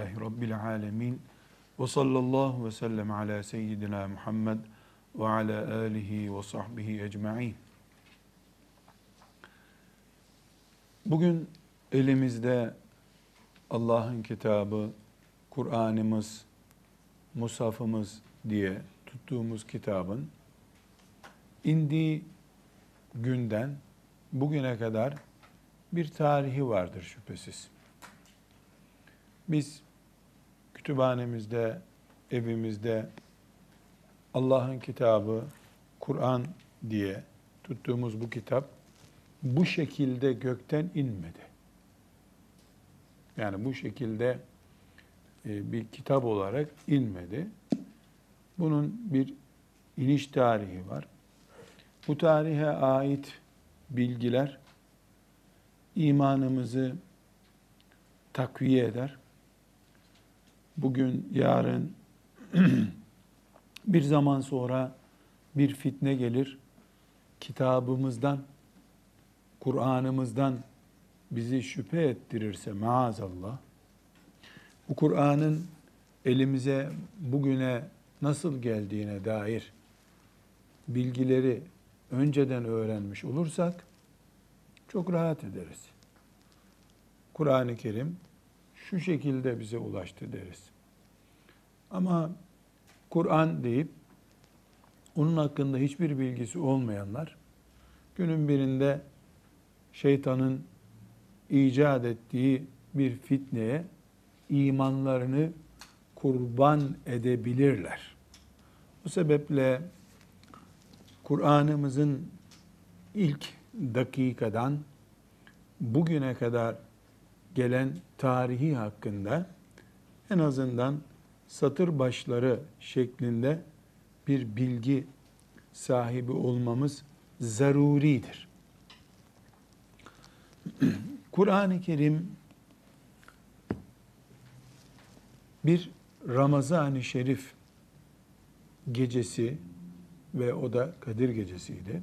Elhamdülillahi Rabbil alemin. Ve sallallahu ve sellem ala seyyidina Muhammed ve ala alihi ve sahbihi ecma'in. Bugün elimizde Allah'ın kitabı, Kur'an'ımız, Musafımız diye tuttuğumuz kitabın indiği günden bugüne kadar bir tarihi vardır şüphesiz. Biz kütüphanemizde, evimizde Allah'ın kitabı, Kur'an diye tuttuğumuz bu kitap bu şekilde gökten inmedi. Yani bu şekilde e, bir kitap olarak inmedi. Bunun bir iniş tarihi var. Bu tarihe ait bilgiler imanımızı takviye eder. Bugün, yarın bir zaman sonra bir fitne gelir. Kitabımızdan, Kur'an'ımızdan bizi şüphe ettirirse maazallah, bu Kur'an'ın elimize bugüne nasıl geldiğine dair bilgileri önceden öğrenmiş olursak çok rahat ederiz. Kur'an-ı Kerim şu şekilde bize ulaştı deriz. Ama Kur'an deyip onun hakkında hiçbir bilgisi olmayanlar günün birinde şeytanın icat ettiği bir fitneye imanlarını kurban edebilirler. Bu sebeple Kur'an'ımızın ilk dakikadan bugüne kadar gelen tarihi hakkında en azından satır başları şeklinde bir bilgi sahibi olmamız zaruridir. Kur'an-ı Kerim bir Ramazan-ı Şerif gecesi ve o da Kadir gecesiydi.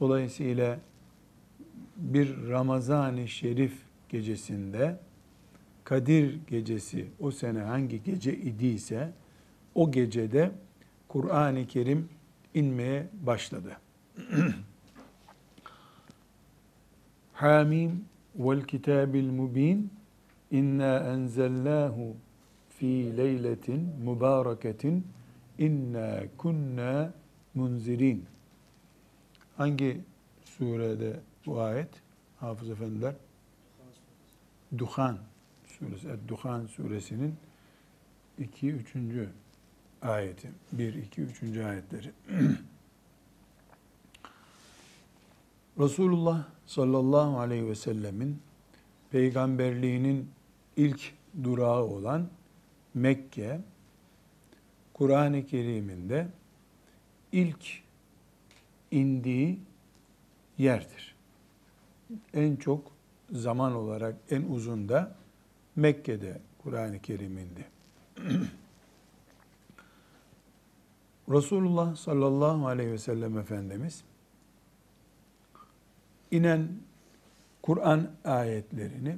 Dolayısıyla bir Ramazan-ı Şerif gecesinde Kadir gecesi o sene hangi gece idiyse o gecede Kur'an-ı Kerim inmeye başladı. Hamim vel kitabil mubin inna enzelnahu fi leyletin mübareketin inna kunna munzirin. Hangi surede bu ayet? Hafız efendiler. Duhan suresi, Duhan suresinin 2 3. ayeti. 1 2 3. ayetleri. Resulullah sallallahu aleyhi ve sellemin peygamberliğinin ilk durağı olan Mekke Kur'an-ı Kerim'inde ilk indiği yerdir. En çok zaman olarak en uzun da Mekke'de Kur'an-ı Kerim indi. Resulullah sallallahu aleyhi ve sellem Efendimiz inen Kur'an ayetlerini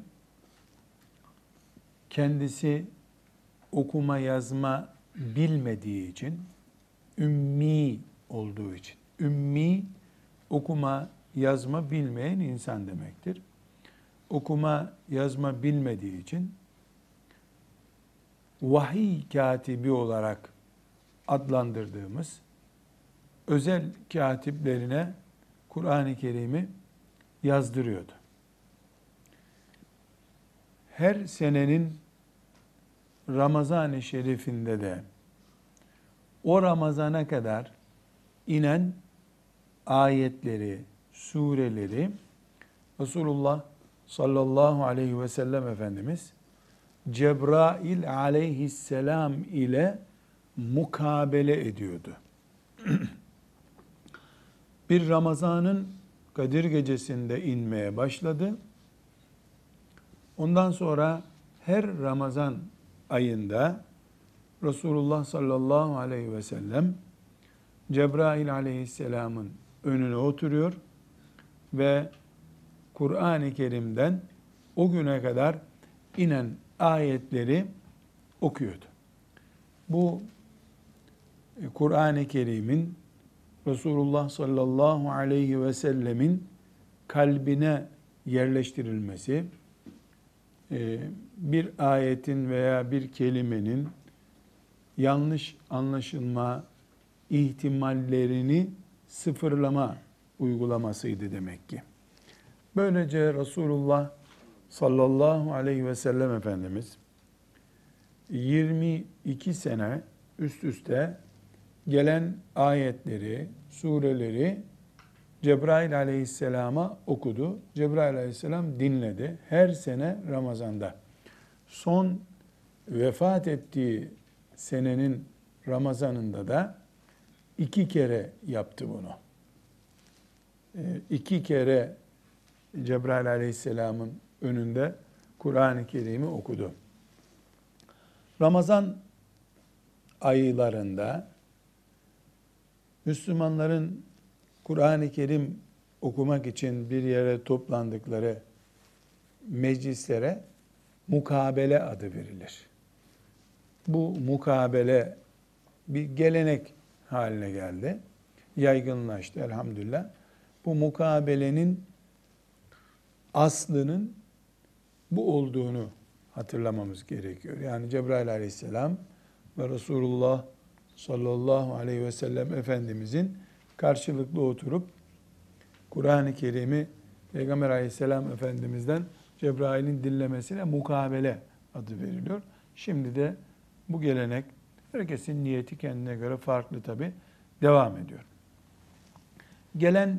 kendisi okuma yazma bilmediği için, ümmi olduğu için, ümmi okuma yazma bilmeyen insan demektir. Okuma yazma bilmediği için vahiy katibi olarak adlandırdığımız özel katiplerine Kur'an-ı Kerim'i yazdırıyordu. Her senenin Ramazan-ı Şerif'inde de o Ramazana kadar inen ayetleri, sureleri Resulullah sallallahu aleyhi ve sellem Efendimiz Cebrail aleyhisselam ile mukabele ediyordu. bir Ramazan'ın Kadir gecesinde inmeye başladı. Ondan sonra her Ramazan ayında Resulullah sallallahu aleyhi ve sellem Cebrail aleyhisselamın önüne oturuyor ve Kur'an-ı Kerim'den o güne kadar inen ayetleri okuyordu. Bu e, Kur'an-ı Kerim'in Resulullah sallallahu aleyhi ve sellemin kalbine yerleştirilmesi, e, bir ayetin veya bir kelimenin yanlış anlaşılma ihtimallerini sıfırlama uygulamasıydı demek ki. Böylece Resulullah sallallahu aleyhi ve sellem Efendimiz 22 sene üst üste gelen ayetleri, sureleri Cebrail aleyhisselama okudu. Cebrail aleyhisselam dinledi. Her sene Ramazan'da. Son vefat ettiği senenin Ramazan'ında da iki kere yaptı bunu. Ee, iki kere Cebrail aleyhisselamın önünde Kur'an-ı Kerim'i okudu. Ramazan aylarında Müslümanların Kur'an-ı Kerim okumak için bir yere toplandıkları meclislere mukabele adı verilir. Bu mukabele bir gelenek haline geldi. Yaygınlaştı elhamdülillah. Bu mukabelenin aslının bu olduğunu hatırlamamız gerekiyor. Yani Cebrail aleyhisselam ve Resulullah sallallahu aleyhi ve sellem Efendimizin karşılıklı oturup Kur'an-ı Kerim'i Peygamber aleyhisselam Efendimiz'den Cebrail'in dinlemesine mukabele adı veriliyor. Şimdi de bu gelenek herkesin niyeti kendine göre farklı tabi devam ediyor. Gelen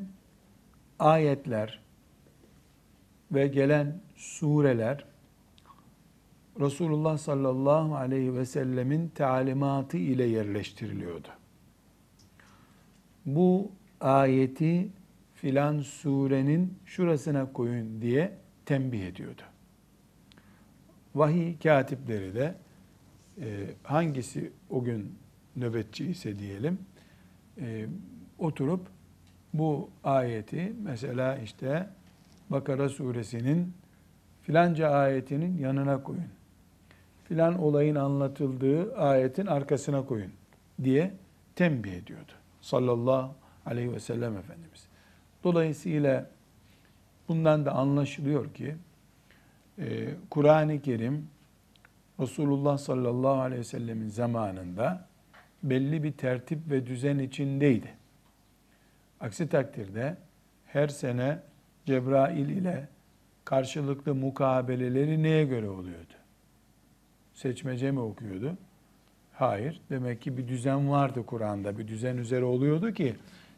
ayetler ve gelen sureler Resulullah sallallahu aleyhi ve sellemin talimatı ile yerleştiriliyordu. Bu ayeti filan surenin şurasına koyun diye tembih ediyordu. Vahiy katipleri de e, hangisi o gün nöbetçi ise diyelim e, oturup bu ayeti mesela işte Bakara suresinin filanca ayetinin yanına koyun filan olayın anlatıldığı ayetin arkasına koyun diye tembih ediyordu. Sallallahu aleyhi ve sellem Efendimiz. Dolayısıyla bundan da anlaşılıyor ki e, Kur'an-ı Kerim Resulullah sallallahu aleyhi ve sellemin zamanında belli bir tertip ve düzen içindeydi. Aksi takdirde her sene Cebrail ile karşılıklı mukabeleleri neye göre oluyordu? seçmece mi okuyordu? Hayır. Demek ki bir düzen vardı Kur'an'da. Bir düzen üzere oluyordu ki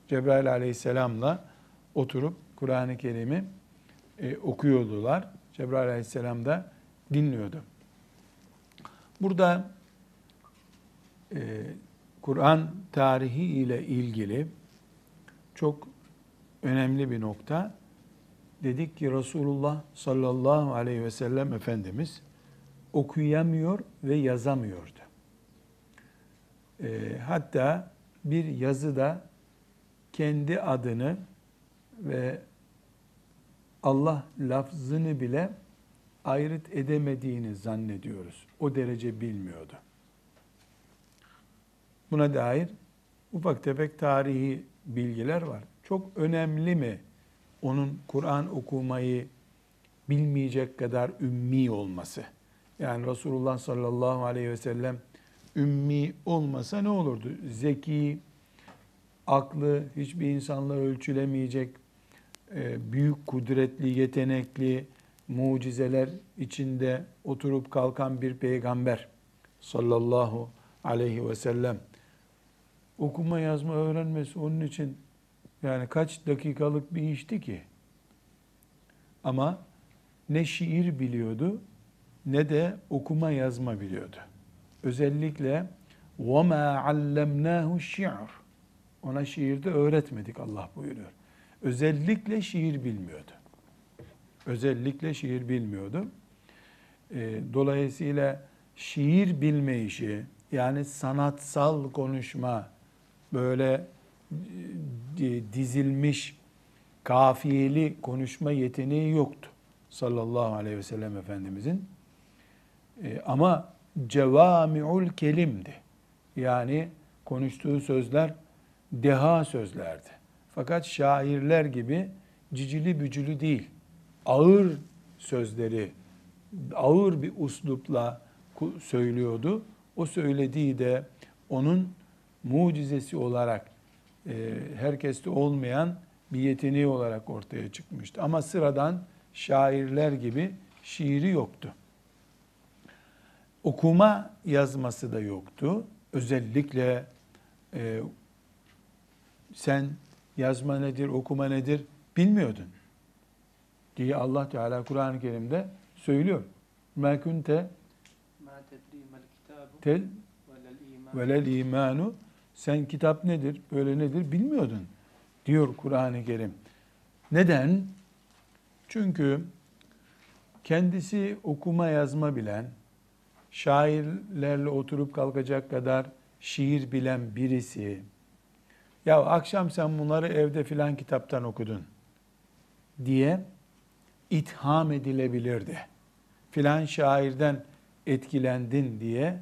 Cebrail aleyhisselamla oturup Kur'an-ı Kerim'i e, okuyordular. Cebrail aleyhisselam da dinliyordu. Burada e, Kur'an tarihi ile ilgili çok önemli bir nokta. Dedik ki Resulullah sallallahu aleyhi ve sellem Efendimiz okuyamıyor ve yazamıyordu. E, hatta bir yazıda kendi adını ve Allah lafzını bile ayrıt edemediğini zannediyoruz. O derece bilmiyordu. Buna dair ufak tefek tarihi bilgiler var. Çok önemli mi onun Kur'an okumayı bilmeyecek kadar ümmi olması? Yani Resulullah sallallahu aleyhi ve sellem ümmi olmasa ne olurdu? Zeki, aklı hiçbir insanla ölçülemeyecek, e, büyük kudretli, yetenekli, mucizeler içinde oturup kalkan bir peygamber sallallahu aleyhi ve sellem okuma yazma öğrenmesi onun için yani kaç dakikalık bir işti ki. Ama ne şiir biliyordu ne de okuma yazma biliyordu. Özellikle وَمَا عَلَّمْنَاهُ الشِّعْرِ Ona şiirde öğretmedik Allah buyuruyor. Özellikle şiir bilmiyordu. Özellikle şiir bilmiyordu. Ee, dolayısıyla şiir bilme işi, yani sanatsal konuşma, böyle e, dizilmiş, kafiyeli konuşma yeteneği yoktu. sallallahu aleyhi ve sellem Efendimizin. E, ama cevami'ul kelimdi. Yani konuştuğu sözler deha sözlerdi. Fakat şairler gibi cicili bücülü değil, ağır sözleri, ağır bir uslupla söylüyordu. O söylediği de onun mucizesi olarak herkeste olmayan bir yeteneği olarak ortaya çıkmıştı. Ama sıradan şairler gibi şiiri yoktu. Okuma yazması da yoktu. Özellikle e, sen yazma nedir, okuma nedir bilmiyordun diye Allah Teala Kur'an-ı Kerim'de söylüyor. Kunte tel velel imanu sen kitap nedir, böyle nedir bilmiyordun diyor Kur'an-ı Kerim. Neden? Çünkü kendisi okuma yazma bilen, şairlerle oturup kalkacak kadar şiir bilen birisi, ya akşam sen bunları evde filan kitaptan okudun diye itham edilebilirdi. Filan şairden etkilendin diye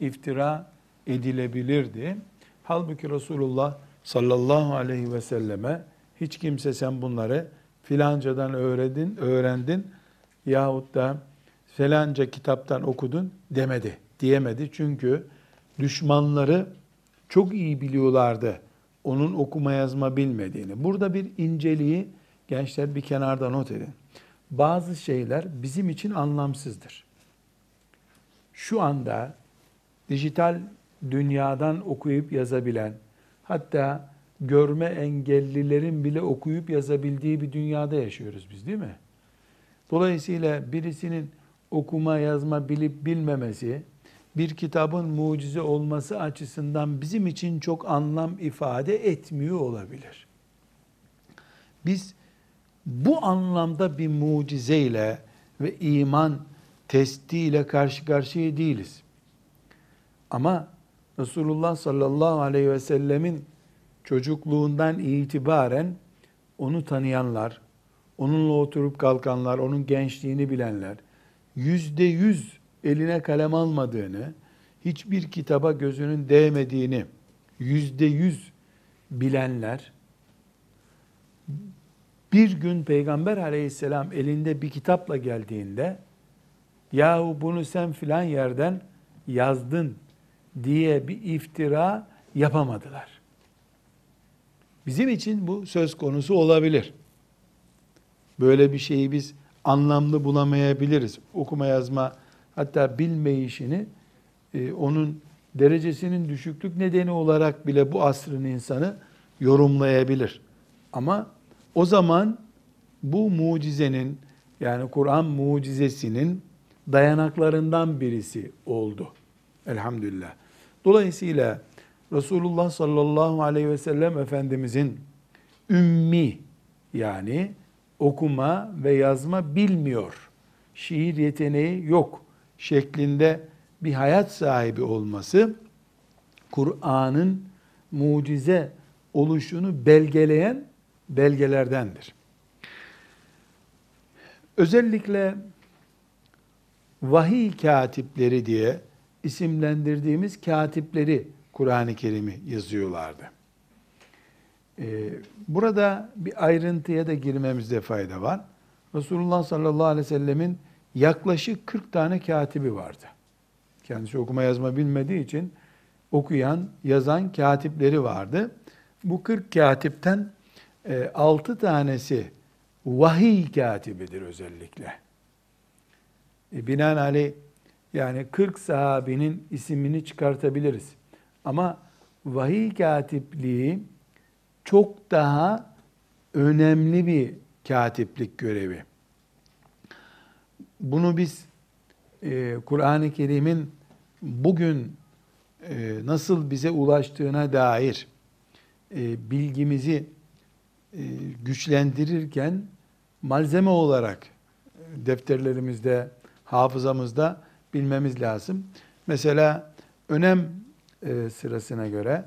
iftira edilebilirdi. Halbuki Resulullah sallallahu aleyhi ve selleme hiç kimse sen bunları filancadan öğrendin, öğrendin yahut da filanca kitaptan okudun demedi, diyemedi. Çünkü düşmanları çok iyi biliyorlardı onun okuma yazma bilmediğini. Burada bir inceliği gençler bir kenarda not edin. Bazı şeyler bizim için anlamsızdır. Şu anda dijital dünyadan okuyup yazabilen, hatta görme engellilerin bile okuyup yazabildiği bir dünyada yaşıyoruz biz değil mi? Dolayısıyla birisinin okuma yazma bilip bilmemesi, bir kitabın mucize olması açısından bizim için çok anlam ifade etmiyor olabilir. Biz bu anlamda bir mucizeyle ve iman testiyle karşı karşıya değiliz. Ama Resulullah sallallahu aleyhi ve sellemin çocukluğundan itibaren onu tanıyanlar, onunla oturup kalkanlar, onun gençliğini bilenler, yüzde yüz eline kalem almadığını, hiçbir kitaba gözünün değmediğini yüzde yüz bilenler, bir gün Peygamber aleyhisselam elinde bir kitapla geldiğinde, yahu bunu sen filan yerden yazdın diye bir iftira yapamadılar. Bizim için bu söz konusu olabilir. Böyle bir şeyi biz anlamlı bulamayabiliriz. Okuma yazma hatta bilmeyişini e, onun derecesinin düşüklük nedeni olarak bile bu asrın insanı yorumlayabilir. Ama o zaman bu mucizenin yani Kur'an mucizesinin dayanaklarından birisi oldu. Elhamdülillah. Dolayısıyla Resulullah sallallahu aleyhi ve sellem Efendimizin ümmi yani okuma ve yazma bilmiyor, şiir yeteneği yok şeklinde bir hayat sahibi olması Kur'an'ın mucize oluşunu belgeleyen belgelerdendir. Özellikle vahiy katipleri diye isimlendirdiğimiz katipleri Kur'an-ı Kerim'i yazıyorlardı. Ee, burada bir ayrıntıya da girmemizde fayda var. Resulullah sallallahu aleyhi ve sellemin yaklaşık 40 tane katibi vardı. Kendisi okuma yazma bilmediği için okuyan, yazan katipleri vardı. Bu 40 katipten 6 e, tanesi vahiy katibidir özellikle. E, binaenaleyh yani 40 sahabinin isimini çıkartabiliriz. Ama vahiy katipliği çok daha önemli bir katiplik görevi. Bunu biz e, Kur'an-ı Kerim'in bugün e, nasıl bize ulaştığına dair e, bilgimizi e, güçlendirirken malzeme olarak e, defterlerimizde, hafızamızda bilmemiz lazım. Mesela önem e, sırasına göre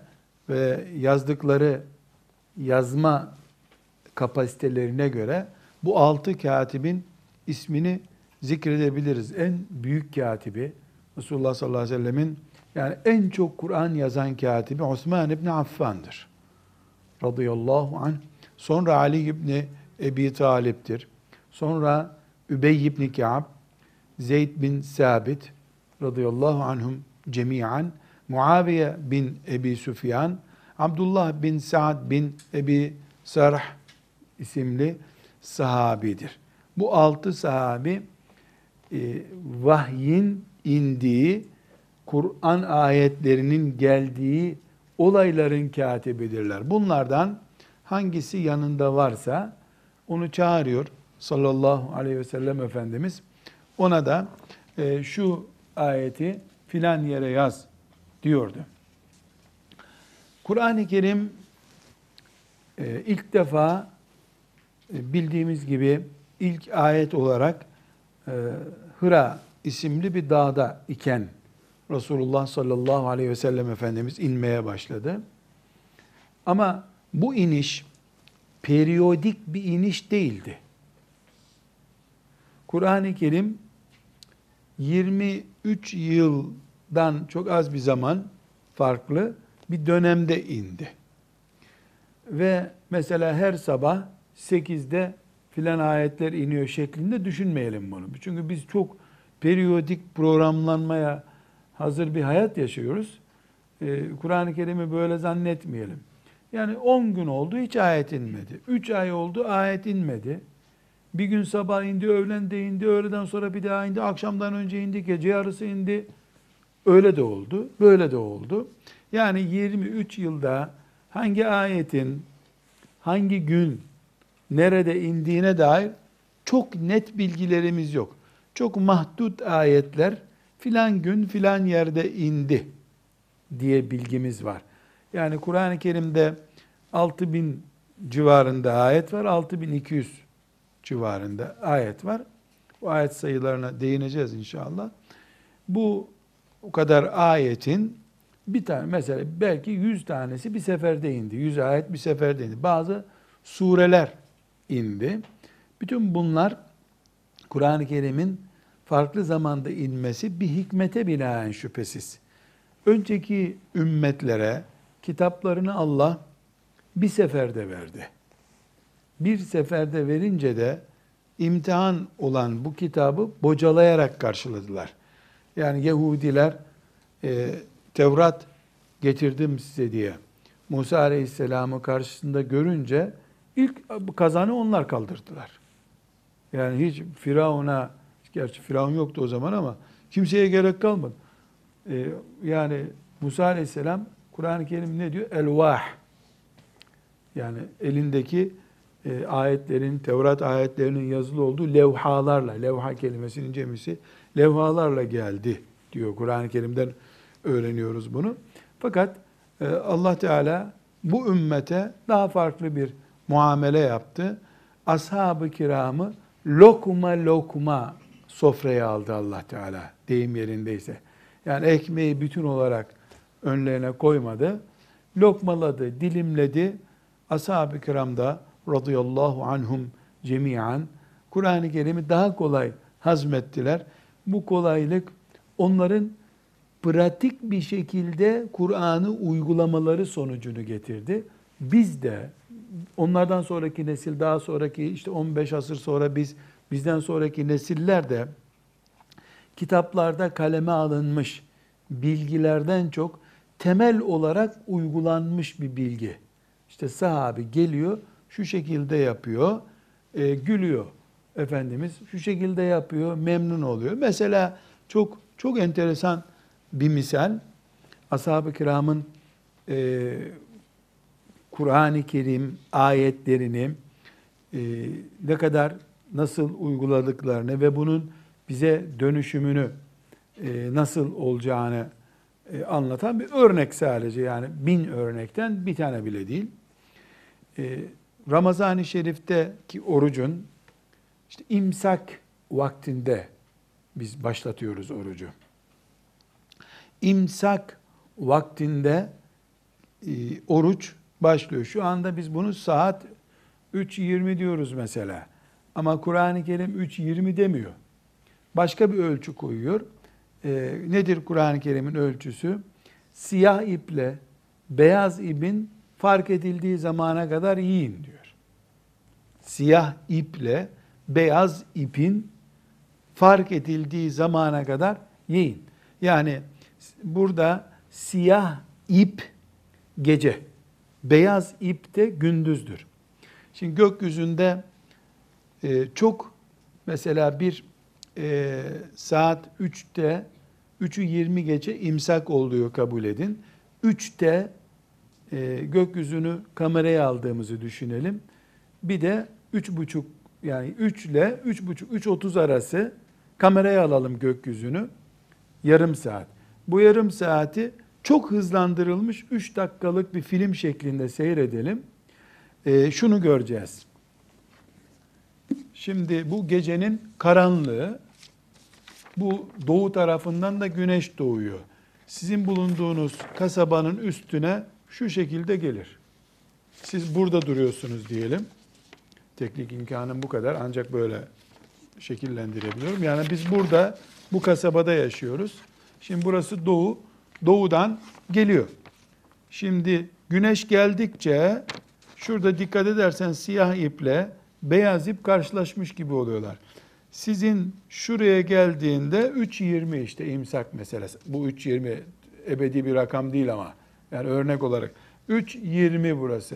ve yazdıkları yazma kapasitelerine göre bu altı katibin ismini zikredebiliriz. En büyük katibi Resulullah sallallahu aleyhi ve sellemin yani en çok Kur'an yazan katibi Osman İbni Affan'dır. Radıyallahu anh. Sonra Ali İbni Ebi Talip'tir. Sonra Übey İbni Ka'b, Zeyd bin Sabit radıyallahu anhum cemiyen, Muaviye bin Ebi Süfyan, Abdullah bin Sa'd bin Ebi Sarh isimli sahabidir. Bu altı sahabi e, vahyin indiği, Kur'an ayetlerinin geldiği olayların katibidirler. Bunlardan hangisi yanında varsa onu çağırıyor sallallahu aleyhi ve sellem Efendimiz. Ona da e, şu ayeti filan yere yaz diyordu. Kur'an-ı Kerim e, ilk defa e, bildiğimiz gibi ilk ayet olarak e, Hıra isimli bir dağda iken Resulullah sallallahu aleyhi ve sellem Efendimiz inmeye başladı. Ama bu iniş periyodik bir iniş değildi. Kur'an-ı Kerim 23 yıldan çok az bir zaman farklı bir dönemde indi. Ve mesela her sabah 8'de filan ayetler iniyor şeklinde düşünmeyelim bunu. Çünkü biz çok periyodik programlanmaya hazır bir hayat yaşıyoruz. Ee, Kur'an-ı Kerim'i böyle zannetmeyelim. Yani 10 gün oldu hiç ayet inmedi. 3 ay oldu ayet inmedi. Bir gün sabah indi, öğlen de indi, öğleden sonra bir daha indi, akşamdan önce indi, gece yarısı indi. Öyle de oldu, böyle de oldu. Yani 23 yılda hangi ayetin hangi gün nerede indiğine dair çok net bilgilerimiz yok. Çok mahdut ayetler filan gün filan yerde indi diye bilgimiz var. Yani Kur'an-ı Kerim'de 6000 civarında ayet var, 6200 civarında ayet var. Bu ayet sayılarına değineceğiz inşallah. Bu o kadar ayetin bir tane mesela belki 100 tanesi bir seferde indi. 100 ayet bir seferde indi. Bazı sureler indi. Bütün bunlar Kur'an-ı Kerim'in farklı zamanda inmesi bir hikmete binaen şüphesiz. Önceki ümmetlere kitaplarını Allah bir seferde verdi. Bir seferde verince de imtihan olan bu kitabı bocalayarak karşıladılar. Yani Yahudiler e, Tevrat getirdim size diye Musa Aleyhisselam'ı karşısında görünce ilk kazanı onlar kaldırdılar. Yani hiç Firavun'a, gerçi Firavun yoktu o zaman ama kimseye gerek kalmadı. Ee, yani Musa Aleyhisselam Kur'an-ı Kerim ne diyor? Elvah. Yani elindeki e, ayetlerin, Tevrat ayetlerinin yazılı olduğu levhalarla, levha kelimesinin cemisi levhalarla geldi diyor. Kur'an-ı Kerim'den öğreniyoruz bunu. Fakat e, Allah Teala bu ümmete daha farklı bir muamele yaptı. Ashab-ı kiramı lokma lokma sofraya aldı Allah Teala deyim yerindeyse. Yani ekmeği bütün olarak önlerine koymadı. Lokmaladı, dilimledi. Ashab-ı kiram da radıyallahu anhum cemiyan Kur'an-ı Kerim'i daha kolay hazmettiler. Bu kolaylık onların pratik bir şekilde Kur'an'ı uygulamaları sonucunu getirdi. Biz de onlardan sonraki nesil daha sonraki işte 15 asır sonra biz bizden sonraki nesiller de kitaplarda kaleme alınmış bilgilerden çok temel olarak uygulanmış bir bilgi. İşte sahabi geliyor, şu şekilde yapıyor, e, gülüyor Efendimiz, şu şekilde yapıyor, memnun oluyor. Mesela çok çok enteresan bir misal, ashab-ı kiramın e, Kur'an-ı Kerim ayetlerini e, ne kadar nasıl uyguladıklarını ve bunun bize dönüşümünü e, nasıl olacağını e, anlatan bir örnek sadece yani bin örnekten bir tane bile değil. E, Ramazan-ı Şerif'teki orucun işte imsak vaktinde biz başlatıyoruz orucu. İmsak vaktinde e, oruç başlıyor. Şu anda biz bunu saat 3.20 diyoruz mesela. Ama Kur'an-ı Kerim 3.20 demiyor. Başka bir ölçü koyuyor. Ee, nedir Kur'an-ı Kerim'in ölçüsü? Siyah iple beyaz ipin fark edildiği zamana kadar yiyin diyor. Siyah iple beyaz ipin fark edildiği zamana kadar yiyin. Yani burada siyah ip gece, beyaz ip de gündüzdür. Şimdi gökyüzünde e, çok mesela bir e, saat 3'te 3'ü 20 geçe imsak oluyor kabul edin. 3'te e, gökyüzünü kameraya aldığımızı düşünelim. Bir de 3.30 yani 3 ile 3.30 3.30 arası kameraya alalım gökyüzünü. Yarım saat. Bu yarım saati çok hızlandırılmış 3 dakikalık bir film şeklinde seyredelim. E, şunu göreceğiz. Şimdi bu gecenin karanlığı, bu doğu tarafından da güneş doğuyor. Sizin bulunduğunuz kasabanın üstüne şu şekilde gelir. Siz burada duruyorsunuz diyelim. Teknik imkanım bu kadar ancak böyle şekillendirebiliyorum. Yani biz burada bu kasabada yaşıyoruz. Şimdi burası doğu, doğudan geliyor. Şimdi güneş geldikçe şurada dikkat edersen siyah iple beyaz ip karşılaşmış gibi oluyorlar. Sizin şuraya geldiğinde 3.20 işte imsak meselesi. Bu 3.20 ebedi bir rakam değil ama. Yani örnek olarak 3.20 burası.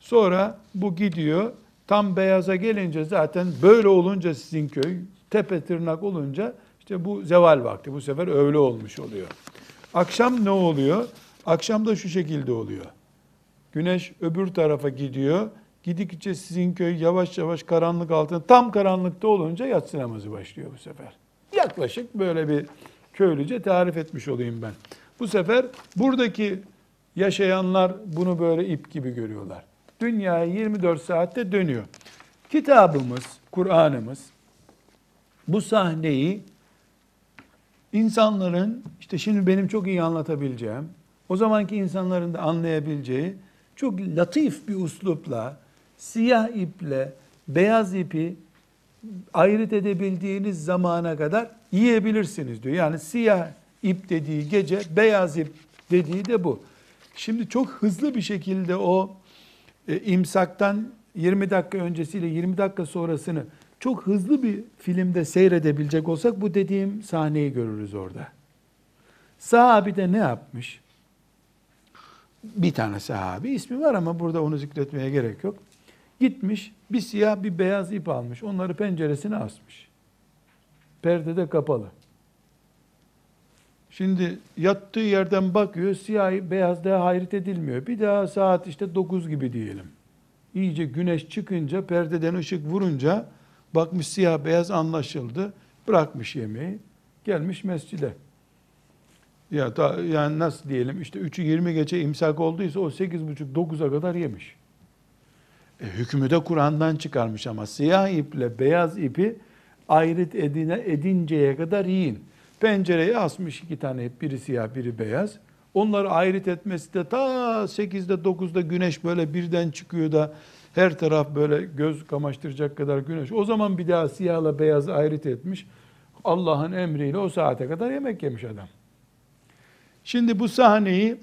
Sonra bu gidiyor. Tam beyaza gelince zaten böyle olunca sizin köy tepe tırnak olunca işte bu zeval vakti. Bu sefer öğle olmuş oluyor. Akşam ne oluyor? Akşam da şu şekilde oluyor. Güneş öbür tarafa gidiyor. Gidikçe sizin köy yavaş yavaş karanlık altında tam karanlıkta olunca yatsı namazı başlıyor bu sefer. Yaklaşık böyle bir köylüce tarif etmiş olayım ben. Bu sefer buradaki yaşayanlar bunu böyle ip gibi görüyorlar. Dünya 24 saatte dönüyor. Kitabımız, Kur'an'ımız bu sahneyi insanların işte şimdi benim çok iyi anlatabileceğim, o zamanki insanların da anlayabileceği çok latif bir uslupla siyah iple beyaz ipi ayrıt edebildiğiniz zamana kadar yiyebilirsiniz diyor. Yani siyah ip dediği gece, beyaz ip dediği de bu. Şimdi çok hızlı bir şekilde o e, imsaktan 20 dakika öncesiyle 20 dakika sonrasını çok hızlı bir filmde seyredebilecek olsak bu dediğim sahneyi görürüz orada. Sahabi de ne yapmış? Bir tane sahabi ismi var ama burada onu zikretmeye gerek yok. Gitmiş bir siyah bir beyaz ip almış. Onları penceresine asmış. Perde de kapalı. Şimdi yattığı yerden bakıyor siyah beyaz daha hayret edilmiyor. Bir daha saat işte 9 gibi diyelim. İyice güneş çıkınca perdeden ışık vurunca bakmış siyah beyaz anlaşıldı. Bırakmış yemeği. Gelmiş mescide. Ya da, yani nasıl diyelim işte 3'ü 20 geçe imsak olduysa o 8.30 9'a kadar yemiş. E, hükmü de Kur'an'dan çıkarmış ama siyah iple beyaz ipi ayrıt edine edinceye kadar yiyin. Pencereye asmış iki tane biri siyah biri beyaz. Onları ayrıt etmesi de ta 8'de 9'da güneş böyle birden çıkıyor da her taraf böyle göz kamaştıracak kadar güneş. O zaman bir daha siyahla beyazı ayrıt etmiş. Allah'ın emriyle o saate kadar yemek yemiş adam. Şimdi bu sahneyi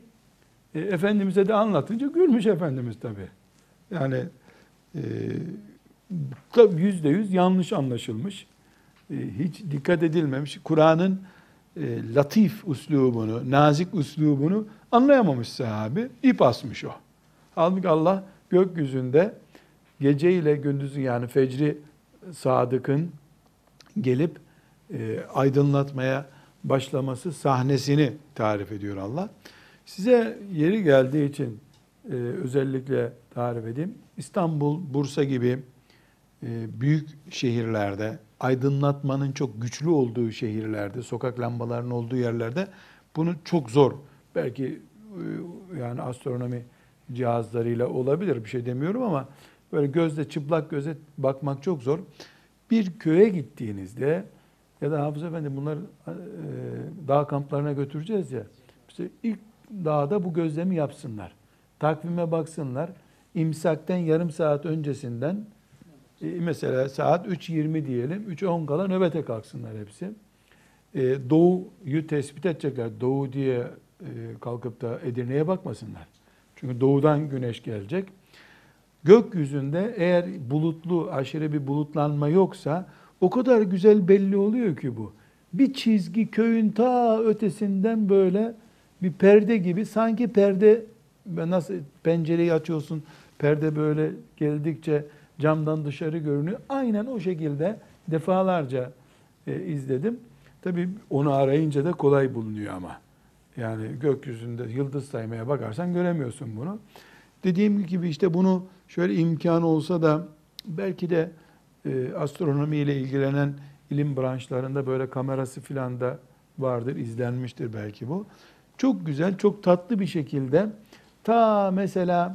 e, Efendimiz'e de anlatınca gülmüş Efendimiz tabi. Yani e, yüzde yüz yanlış anlaşılmış. E, hiç dikkat edilmemiş. Kur'an'ın e, latif uslubunu, nazik uslubunu anlayamamış sahabi. ip asmış o. Halbuki Allah gökyüzünde gece ile gündüzün yani fecri sadıkın gelip e, aydınlatmaya başlaması sahnesini tarif ediyor Allah. Size yeri geldiği için e, özellikle tarif edeyim. İstanbul, Bursa gibi e, büyük şehirlerde, aydınlatmanın çok güçlü olduğu şehirlerde, sokak lambalarının olduğu yerlerde bunu çok zor. Belki e, yani astronomi cihazlarıyla olabilir bir şey demiyorum ama böyle gözle çıplak göze bakmak çok zor. Bir köye gittiğinizde ya da Hafız Efendi bunlar e, dağ kamplarına götüreceğiz ya. İşte ilk dağda bu gözlemi yapsınlar. Takvime baksınlar. İmsakten yarım saat öncesinden E, mesela saat 3.20 diyelim. 3.10 kala nöbete kalksınlar hepsi. E, doğuyu tespit edecekler. Doğu diye e, kalkıp da Edirne'ye bakmasınlar. Çünkü doğudan güneş gelecek. Gökyüzünde eğer bulutlu, aşırı bir bulutlanma yoksa o kadar güzel belli oluyor ki bu. Bir çizgi köyün ta ötesinden böyle bir perde gibi sanki perde nasıl pencereyi açıyorsun perde böyle geldikçe camdan dışarı görünüyor. Aynen o şekilde defalarca e, izledim. Tabii onu arayınca da kolay bulunuyor ama. Yani gökyüzünde yıldız saymaya bakarsan göremiyorsun bunu. Dediğim gibi işte bunu şöyle imkan olsa da belki de e, astronomi ile ilgilenen ilim branşlarında böyle kamerası filan da vardır, izlenmiştir belki bu. Çok güzel, çok tatlı bir şekilde ta mesela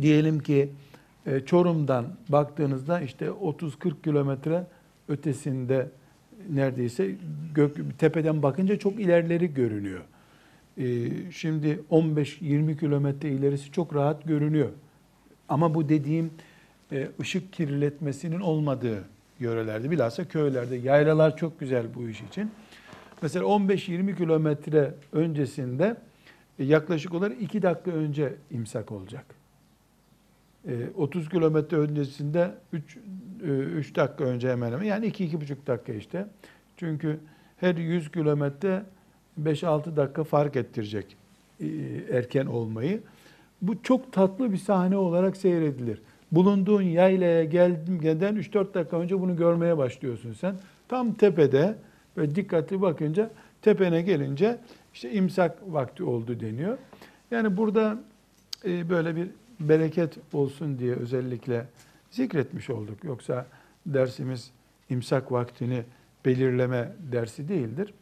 diyelim ki e, Çorum'dan baktığınızda işte 30-40 kilometre ötesinde neredeyse gök, tepeden bakınca çok ilerleri görünüyor. E, şimdi 15-20 kilometre ilerisi çok rahat görünüyor. Ama bu dediğim e, ışık kirletmesinin olmadığı yörelerde, bilhassa köylerde. Yaylalar çok güzel bu iş için. Mesela 15-20 kilometre öncesinde yaklaşık olarak 2 dakika önce imsak olacak. 30 kilometre öncesinde 3, 3 dakika önce hemen hemen yani 2-2,5 dakika işte. Çünkü her 100 kilometre 5-6 dakika fark ettirecek erken olmayı. Bu çok tatlı bir sahne olarak seyredilir. Bulunduğun yaylaya geldiğinden 3-4 dakika önce bunu görmeye başlıyorsun sen. Tam tepede ve dikkatli bakınca tepene gelince işte imsak vakti oldu deniyor. Yani burada e, böyle bir bereket olsun diye özellikle zikretmiş olduk. Yoksa dersimiz imsak vaktini belirleme dersi değildir.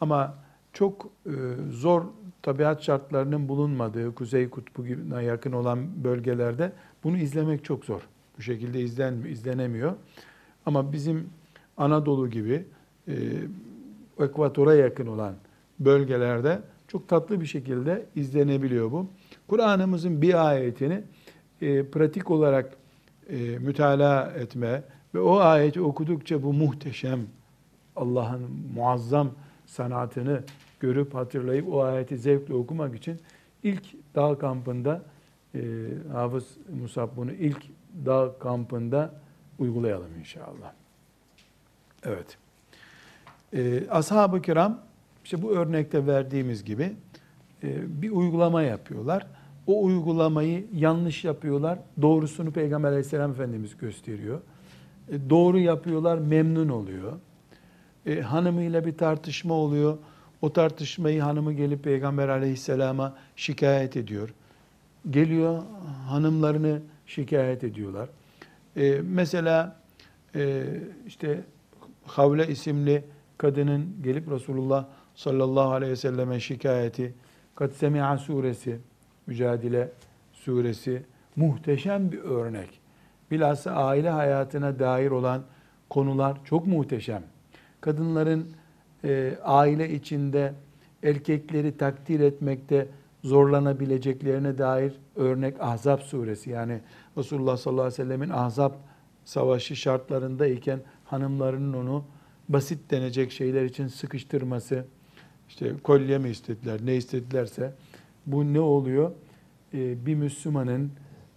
Ama çok e, zor tabiat şartlarının bulunmadığı Kuzey Kutbu'na yakın olan bölgelerde bunu izlemek çok zor. Bu şekilde izlen, izlenemiyor. Ama bizim Anadolu gibi e, ekvatora yakın olan bölgelerde çok tatlı bir şekilde izlenebiliyor bu. Kur'an'ımızın bir ayetini e, pratik olarak e, mütalaa etme ve o ayeti okudukça bu muhteşem Allah'ın muazzam sanatını görüp hatırlayıp o ayeti zevkle okumak için ilk dağ kampında e, Hafız Musab bunu ilk dağ kampında uygulayalım inşallah. Evet. E, Ashab-ı kiram işte bu örnekte verdiğimiz gibi e, bir uygulama yapıyorlar. O uygulamayı yanlış yapıyorlar. Doğrusunu Peygamber aleyhisselam Efendimiz gösteriyor. E, doğru yapıyorlar, memnun oluyor. E, hanımıyla bir tartışma oluyor. O tartışmayı hanımı gelip Peygamber aleyhisselama şikayet ediyor. Geliyor hanımlarını şikayet ediyorlar. E, mesela e, işte Havle isimli kadının gelip Resulullah sallallahu aleyhi ve selleme şikayeti, Kad Semi'a suresi, Mücadele suresi muhteşem bir örnek. Bilhassa aile hayatına dair olan konular çok muhteşem. Kadınların e, aile içinde erkekleri takdir etmekte zorlanabileceklerine dair örnek Ahzab suresi. Yani Resulullah sallallahu aleyhi ve sellemin Ahzab savaşı şartlarındayken hanımlarının onu basit denecek şeyler için sıkıştırması, işte kolye mi istediler, ne istedilerse bu ne oluyor? Ee, bir Müslümanın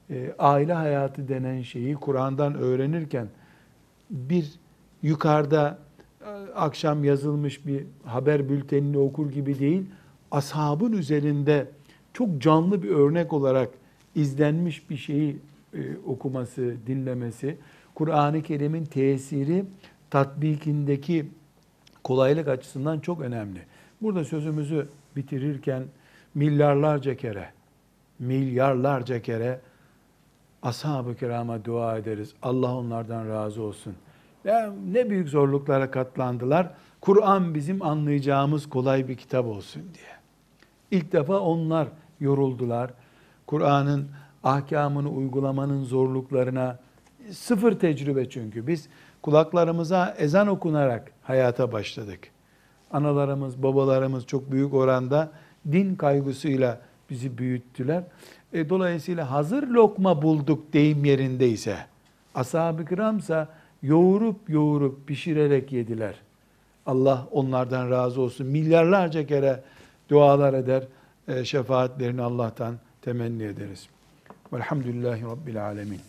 e, aile hayatı denen şeyi Kur'an'dan öğrenirken bir yukarıda e, akşam yazılmış bir haber bültenini okur gibi değil, ashabın üzerinde çok canlı bir örnek olarak izlenmiş bir şeyi e, okuması, dinlemesi, Kur'an-ı Kerim'in tesiri tatbikindeki kolaylık açısından çok önemli. Burada sözümüzü bitirirken milyarlarca kere, milyarlarca kere ashab-ı kirama dua ederiz. Allah onlardan razı olsun. Ya ne büyük zorluklara katlandılar. Kur'an bizim anlayacağımız kolay bir kitap olsun diye. İlk defa onlar yoruldular. Kur'an'ın ahkamını uygulamanın zorluklarına sıfır tecrübe çünkü. Biz kulaklarımıza ezan okunarak hayata başladık. Analarımız, babalarımız çok büyük oranda din kaygısıyla bizi büyüttüler. E, dolayısıyla hazır lokma bulduk deyim yerindeyse, Ashab-ı kiramsa yoğurup yoğurup pişirerek yediler. Allah onlardan razı olsun. Milyarlarca kere dualar eder. E, şefaatlerini Allah'tan temenni ederiz. Velhamdülillahi Rabbil Alemin.